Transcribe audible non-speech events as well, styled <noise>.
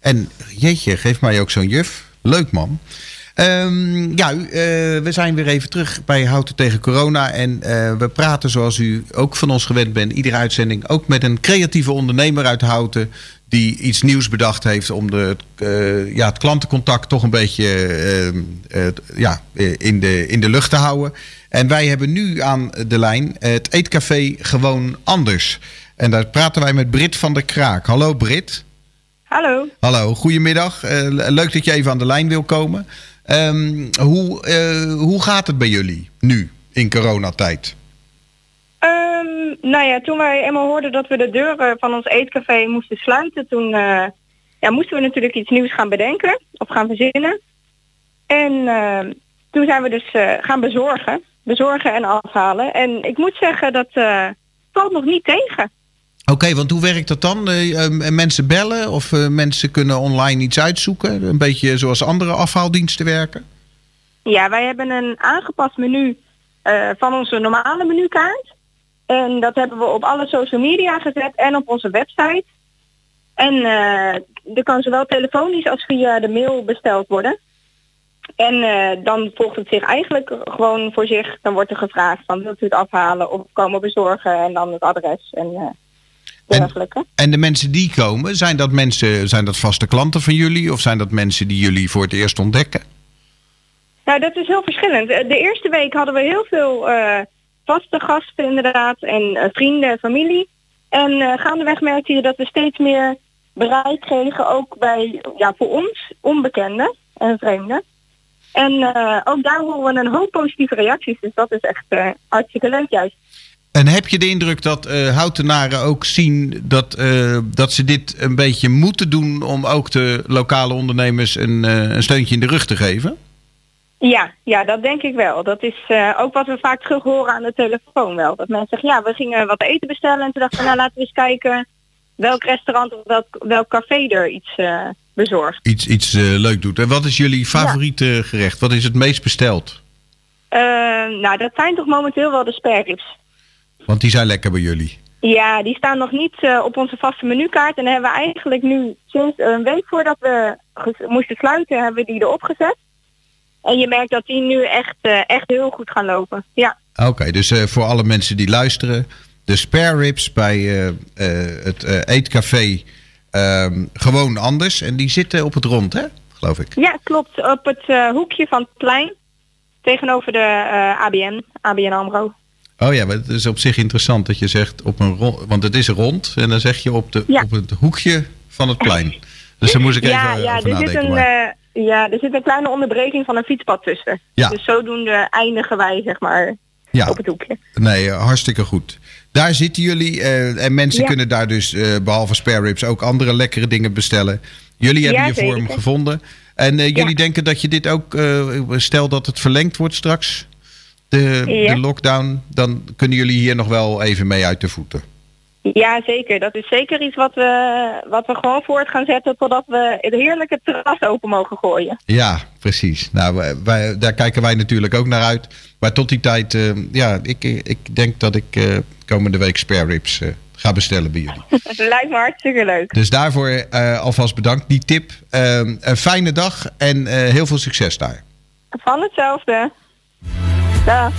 En jeetje, geef mij ook zo'n juf. Leuk man. Ehm, ja, uh, we zijn weer even terug bij Houten tegen Corona. En uh, we praten zoals u ook van ons gewend bent, iedere uitzending ook met een creatieve ondernemer uit Houten. Die iets nieuws bedacht heeft om de, uh, ja, het klantencontact toch een beetje ehm, ja, in, de, in de lucht te houden. En wij hebben nu aan de lijn het Eetcafé Gewoon Anders. En daar praten wij met Brit van der Kraak. Hallo Brit. Hallo. Hallo, goedemiddag. leuk dat je even aan de lijn wil komen. Um, hoe, uh, hoe gaat het bij jullie nu in coronatijd? Um, nou ja, toen wij eenmaal hoorden dat we de deuren van ons eetcafé moesten sluiten, toen uh, ja, moesten we natuurlijk iets nieuws gaan bedenken of gaan verzinnen. En uh, toen zijn we dus gaan bezorgen, bezorgen en afhalen. En ik moet zeggen, dat valt nog niet tegen. Oké, want hoe werkt dat dan? Uh, mensen bellen of uh, mensen kunnen online iets uitzoeken? Een beetje zoals andere afhaaldiensten werken? Ja, wij hebben een aangepast menu uh, van onze normale menukaart. En dat hebben we op alle social media gezet en op onze website. En er kan zowel telefonisch als via de mail besteld worden. En dan volgt het zich eigenlijk gewoon voor zich. Dan wordt er gevraagd van wilt u het afhalen of komen bezorgen en dan het adres. En, en, en, de mensen die komen, zijn dat mensen, zijn dat vaste klanten van jullie of zijn dat mensen die jullie voor het eerst ontdekken? Nou, dat is heel verschillend. De eerste week hadden we heel veel uh, vaste gasten inderdaad en uh, vrienden, familie. En uh, gaandeweg merkte je dat we steeds meer bereik kregen, ook bij, ja, voor ons, onbekenden en vreemden. En ook daar horen we een hoop positieve reacties, dus dat is echt hartstikke leuk juist. En heb je de indruk dat uh, houtenaren ook zien dat, uh, dat ze dit een beetje moeten doen om ook de lokale ondernemers een, uh, een steuntje in de rug te geven? Ja, ja, dat denk ik wel. Dat is ook wat we vaak terug horen aan de telefoon wel. Dat mensen zeggen, ja, we gingen wat eten bestellen en toen dachten we, nou laten we eens kijken welk restaurant of welk, welk café er iets bezorgt. Iets, iets leuk doet. En wat is jullie favoriete ja. gerecht? Wat is het meest besteld? nou, dat zijn toch momenteel wel de sperrips. Want die zijn lekker bij jullie. Ja, die staan nog niet uh, op onze vaste menukaart. En hebben we eigenlijk nu sinds een week voordat we moesten sluiten, hebben we die erop gezet. En je merkt dat die nu echt, uh, echt heel goed gaan lopen. Ja. Oké, okay, dus uh, voor alle mensen die luisteren, de spare ribs bij het eetcafé um, gewoon anders. En die zitten op het rond, hè? Geloof ik. Ja, klopt. Op het hoekje van het plein. Tegenover de ABN, ABN AMRO. Oh ja, maar het is op zich interessant dat je zegt op een rond, want het is rond en dan zeg je op, de, ja. op het hoekje van het plein. Dus daar moest ik even ja, ja, over er nadenken. Zit een, maar. uh, ja, er zit een kleine onderbreking van een fietspad tussen. Ja. Dus zodoende eindigen wij zeg maar ja. op het hoekje. Nee, hartstikke goed. Daar zitten jullie uh, en mensen ja. kunnen daar dus uh, behalve spare ribs ook andere lekkere dingen bestellen. Jullie hebben je vorm gevonden. En jullie denken dat je dit ook, stel dat het verlengd wordt straks, de, ja. de lockdown, dan kunnen jullie hier nog wel even mee uit de voeten. Ja, zeker. Dat is zeker iets wat we, wat we gewoon voort gaan zetten totdat we het heerlijke terras open mogen gooien. Ja, precies. Nou, wij, daar kijken wij natuurlijk ook naar uit. Maar tot die tijd, uh, ja, ik, ik denk dat ik uh, komende week spare ribs uh, ga bestellen bij jullie. <laughs> Lijkt me hartstikke leuk. Dus daarvoor alvast bedankt. Die tip. een fijne dag en heel veel succes daar. Van hetzelfde. Dag.